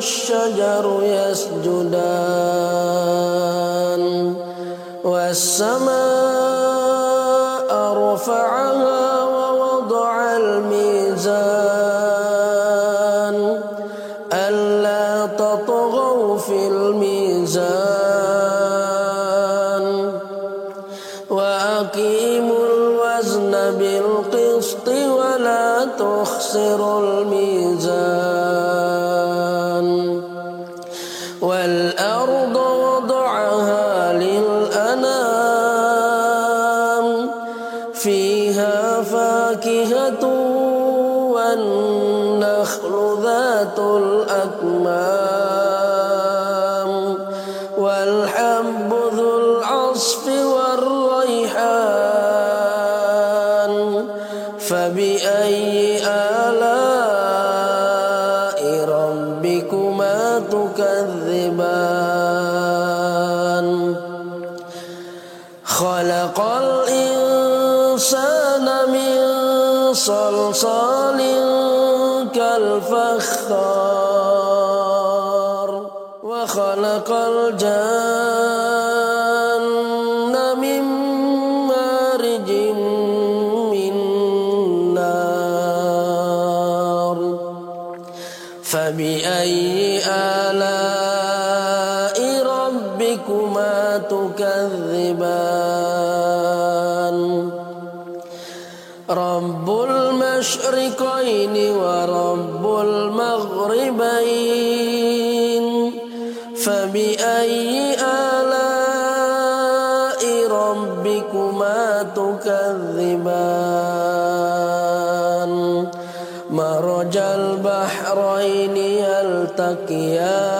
والشجر يسجدان والسماء تخسروا الميزان. فبأي آلاء ربكما تكذبان؟ رب المشرقين ورب يلتقيان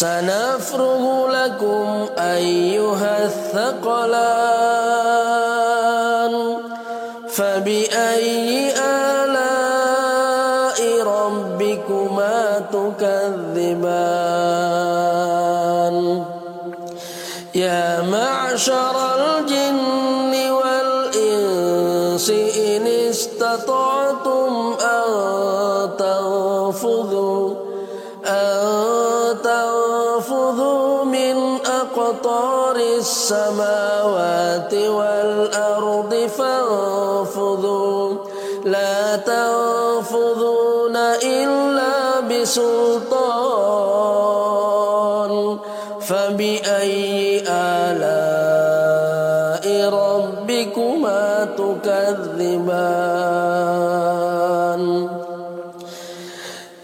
سنفرغ لكم أيها الثقلان فبأي آلاء ربكما تكذبان؟ يا معشر السماوات والأرض فانفضوا. لا تنفضون إلا بسلطان. فبأي آلاء ربكما تكذبان؟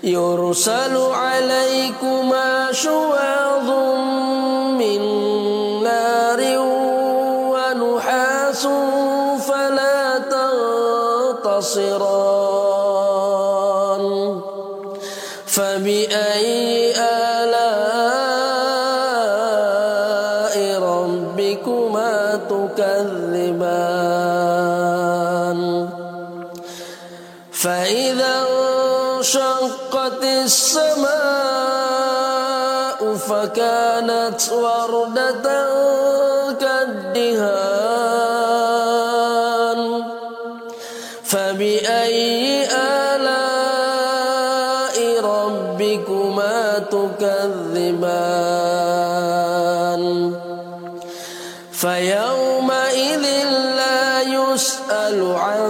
يرسل ربكما تكذبان. فيومئذ لا يسأل عن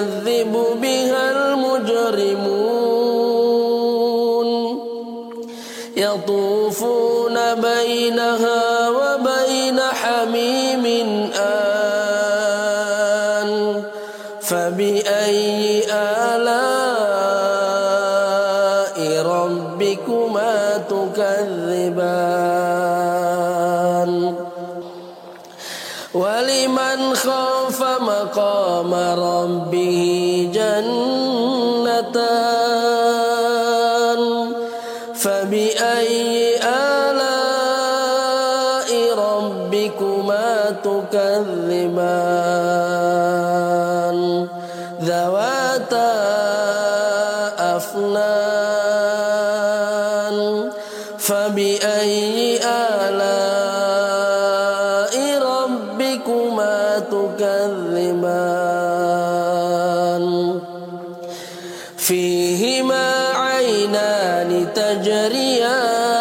يكذب بها المجرمون يطوفون بينها وبين حميم فيهما عينان تجريان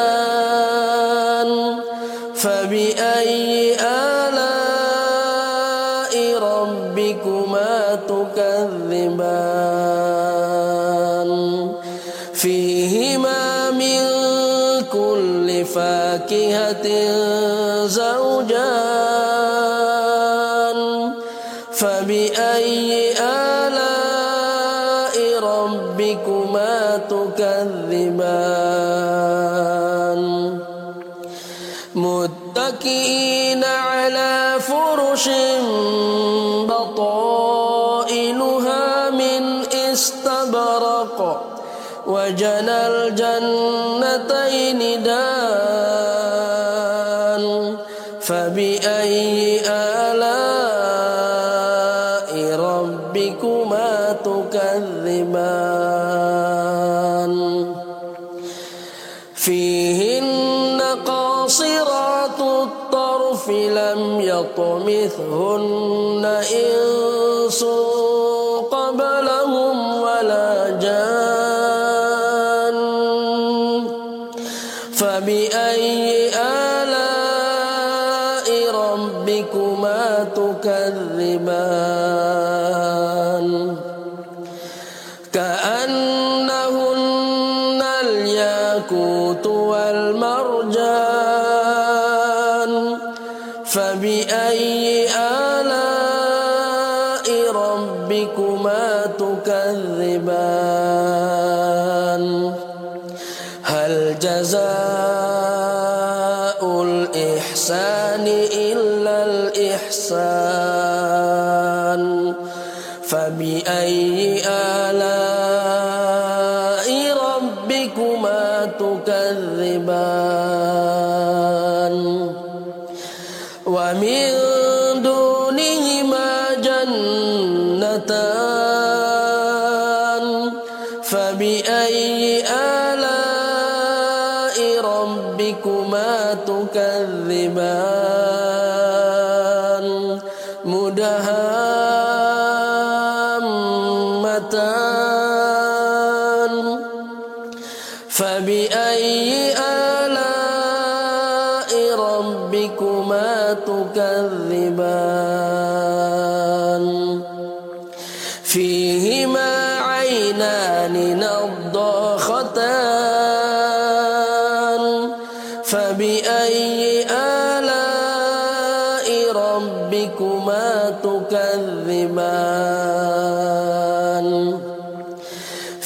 الرمال. فيهن قاصرات الطرف لم يطمثهن إنس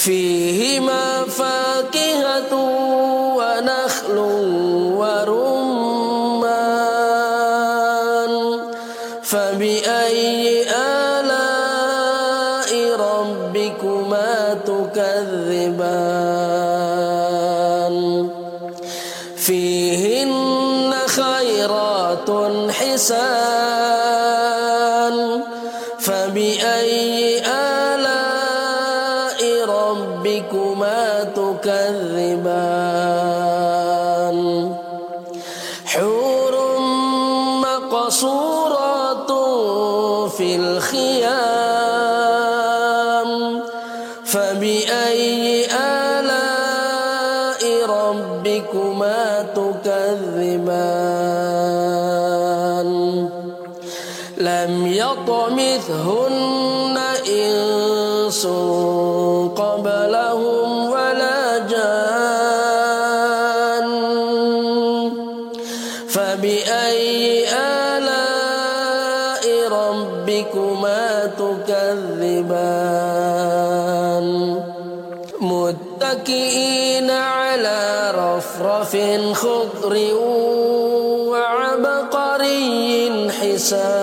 فيهما فاكهة قبلهم ولا جان. فبأي آلاء ربكما تكذبان؟ متكئين على رفرف خضر وعبقري حسان.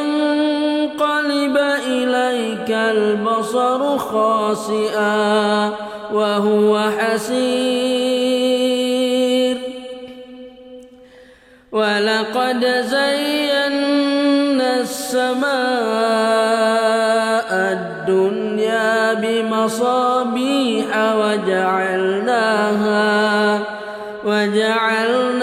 البصر خاسئا وهو حسير. ولقد زينا السماء الدنيا بمصابيح وجعلناها وجعلناها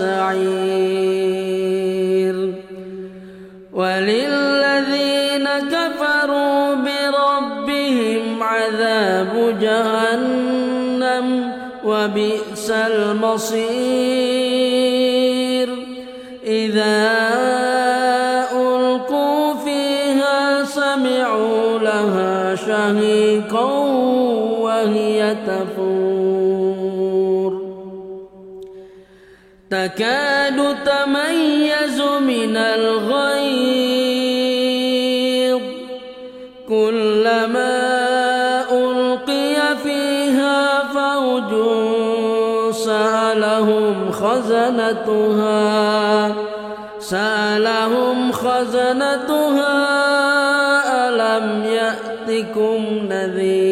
السعير. وللذين كفروا بربهم عذاب جهنم وبئس المصير. إذا ألقوا فيها سمعوا لها شهيقا تكاد تميز من الغيظ. كلما ألقي فيها فوج سألهم خزنتها. سألهم خزنتها ألم يأتكم نذير؟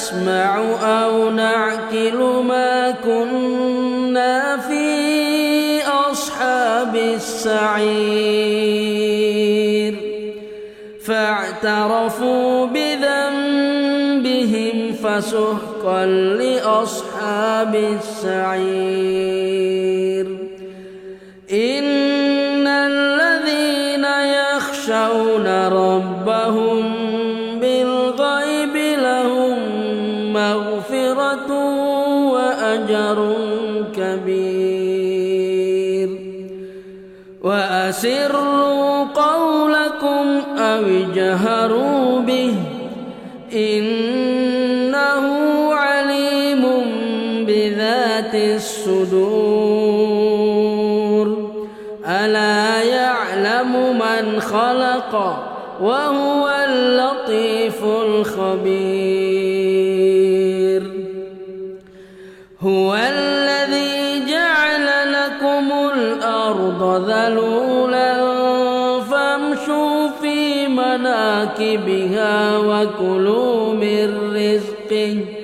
نسمع أو نعقل ما كنا في أصحاب السعير. فاعترفوا بذنبهم فسحقا لأصحاب السعير. وأسروا قولكم أو اجهروا به إنه عليم بذات الصدور ألا يعلم من خلق وهو اللطيف الخبير هو الأرض ذلولا فامشوا في مناكبها وكلوا من رزقه.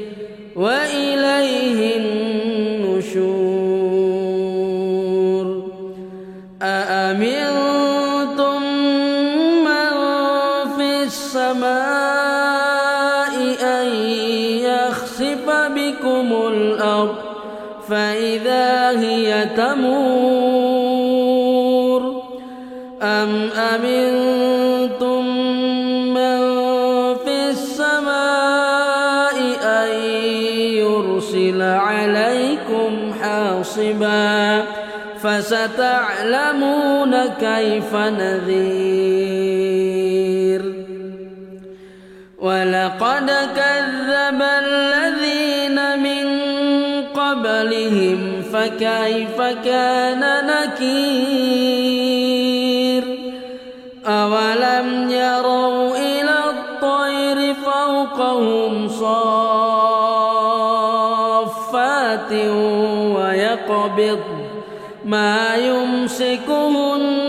فستعلمون كيف نذير. ولقد كذب الذين من قبلهم فكيف كان نكير؟ أولم يروا إلى الطير فوقهم صافات ويقبض ما يمسكهن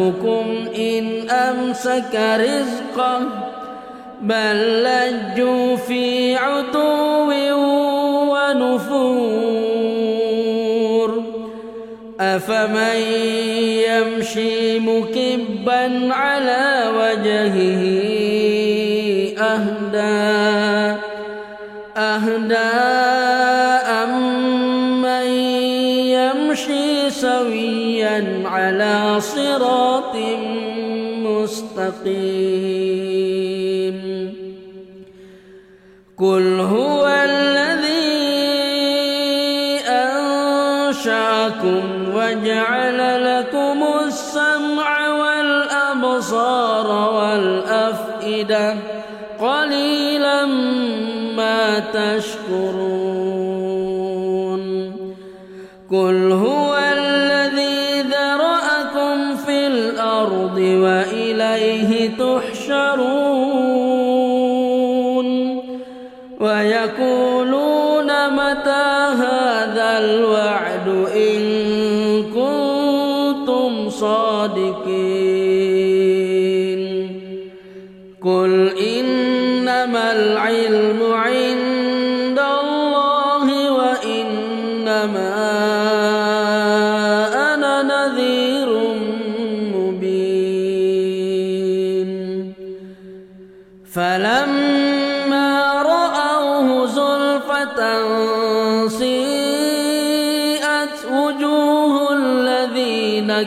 يرزقكم إن أمسك رزقه بل لجوا في عتو ونفور. أفمن يمشي مكبا على وجهه أهدى أهدى. أمن يمشي سويا على صراط مستقيم. قل هو الذي أنشأكم وجعل لكم السمع والأبصار والأفئدة قليلا ما تشكرون. قل هو الأرض وإليه تحشرون ويقولون متى هذا الوعد إن كنتم صادقين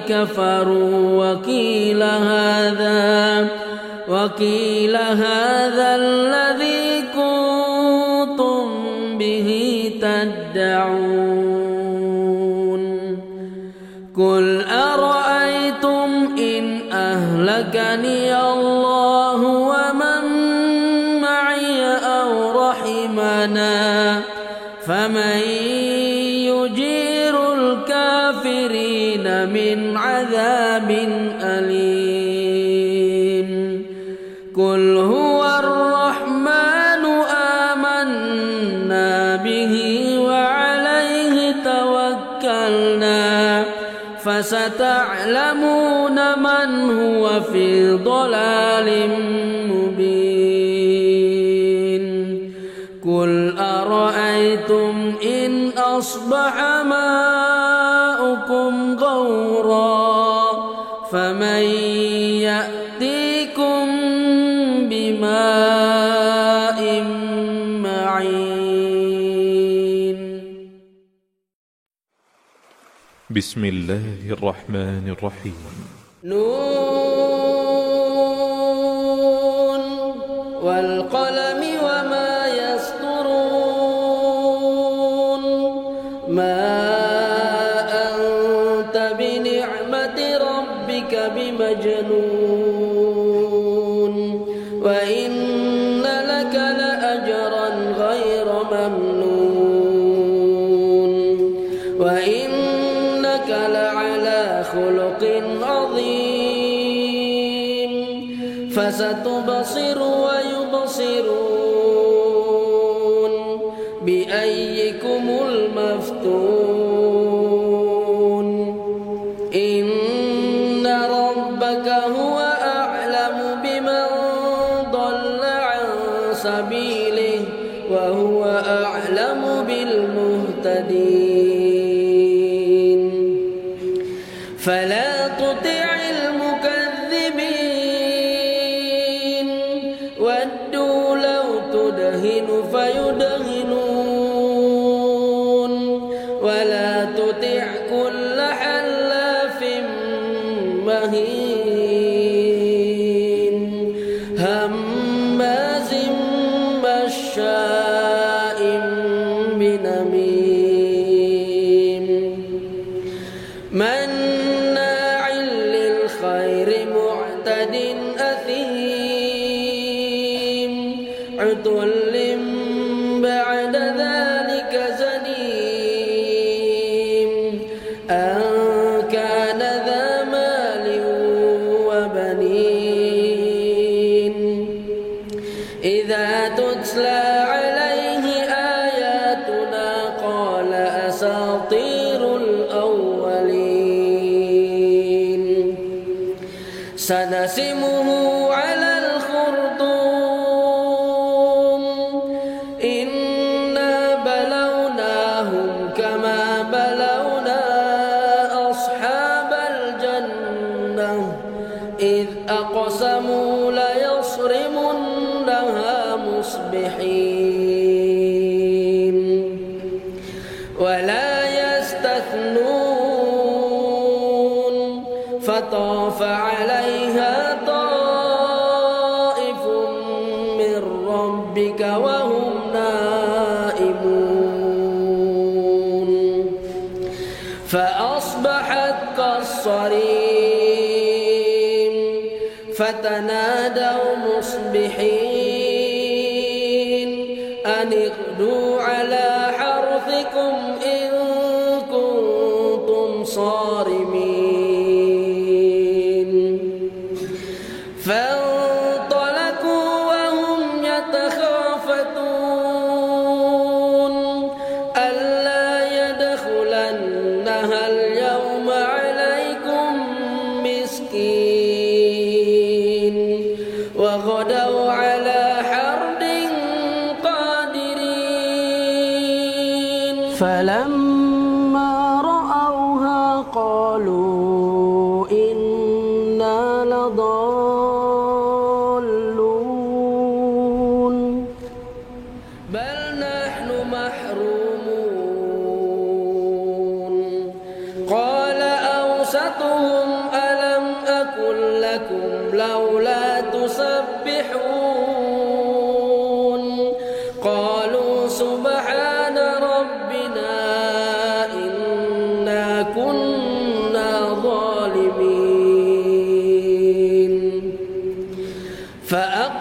كفروا وقيل هذا وقيل هذا الذي كنتم به تدعون. قل أرأيتم إن أهلكني الله عذاب أليم. قل هو الرحمن آمنا به وعليه توكلنا. فستعلمون من هو في ضلال مبين. قل أرأيتم إن أصبح ماؤكم غورا؟ فمن يأتيكم بماء معين. بسم الله الرحمن الرحيم. نون والقلم ودوا لو تدهن فيدهنون ولا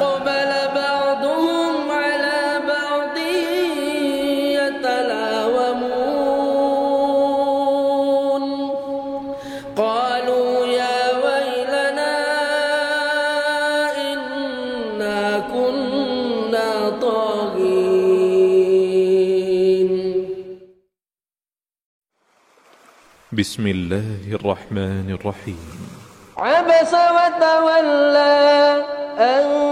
فأقبل بعضهم على بعض يتلاومون. قالوا يا ويلنا إنا كنا طاغين. بسم الله الرحمن الرحيم. عبس وتولى أن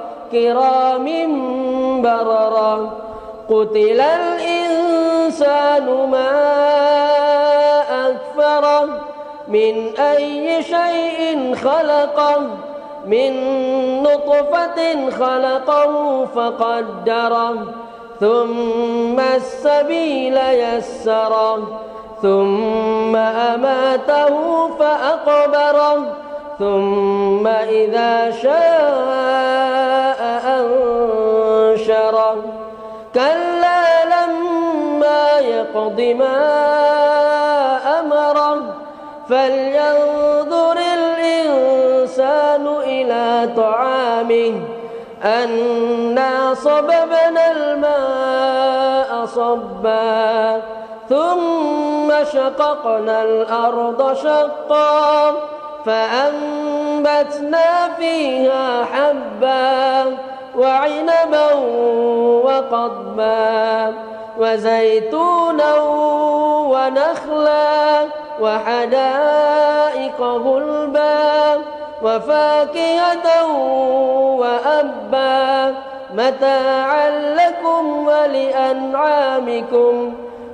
كرام بررة قتل الإنسان ما أكفره من أي شيء خلقه من نطفة خلقه فقدره ثم السبيل يسره ثم أماته فأقبره ثم إذا شاء أنشره. كلا لما يقض ما أمره. فلينظر الإنسان إلى طعامه. أنا صببنا الماء صبا. ثم شققنا الأرض شقا. فأنبتنا فيها حبا وعنبا وقضبا وزيتونا ونخلا وحدائق غلبا وفاكهة وأبا. متاعا لكم ولأنعامكم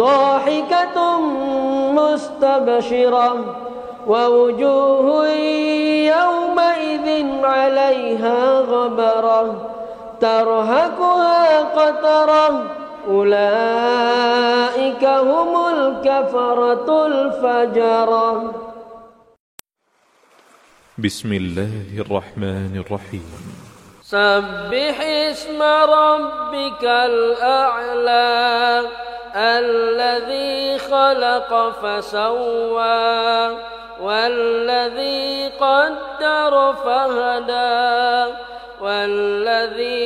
ضاحكة مستبشرة ووجوه يومئذ عليها غبرة ترهقها قترة أولئك هم الكفرة الفجرة. بسم الله الرحمن الرحيم. سبح اسم ربك الأعلى. الذي خلق فسوى والذي قدر فهدى والذي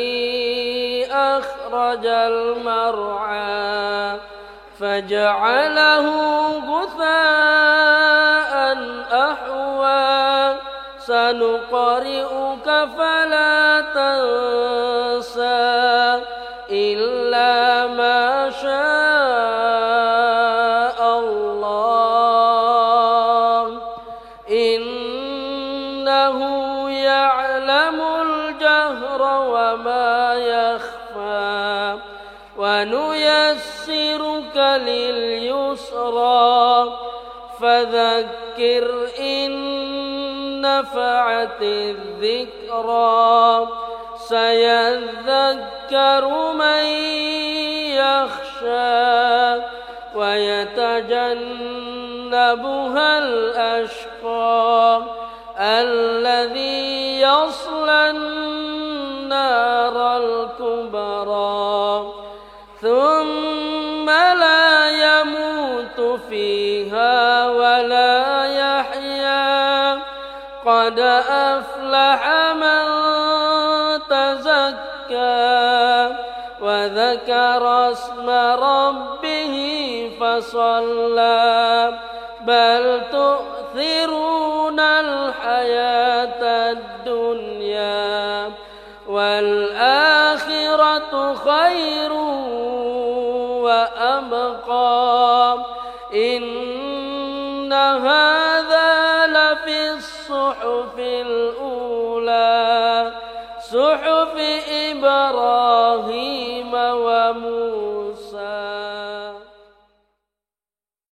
أخرج المرعى فجعله غثاء أحوى. سنقرئك فلا لليسرى فذكر إن نفعت الذكرى. سيذكر من يخشى ويتجنبها الأشقى. الذي يصلى أفلح من تزكى وذكر اسم ربه فصلى. بل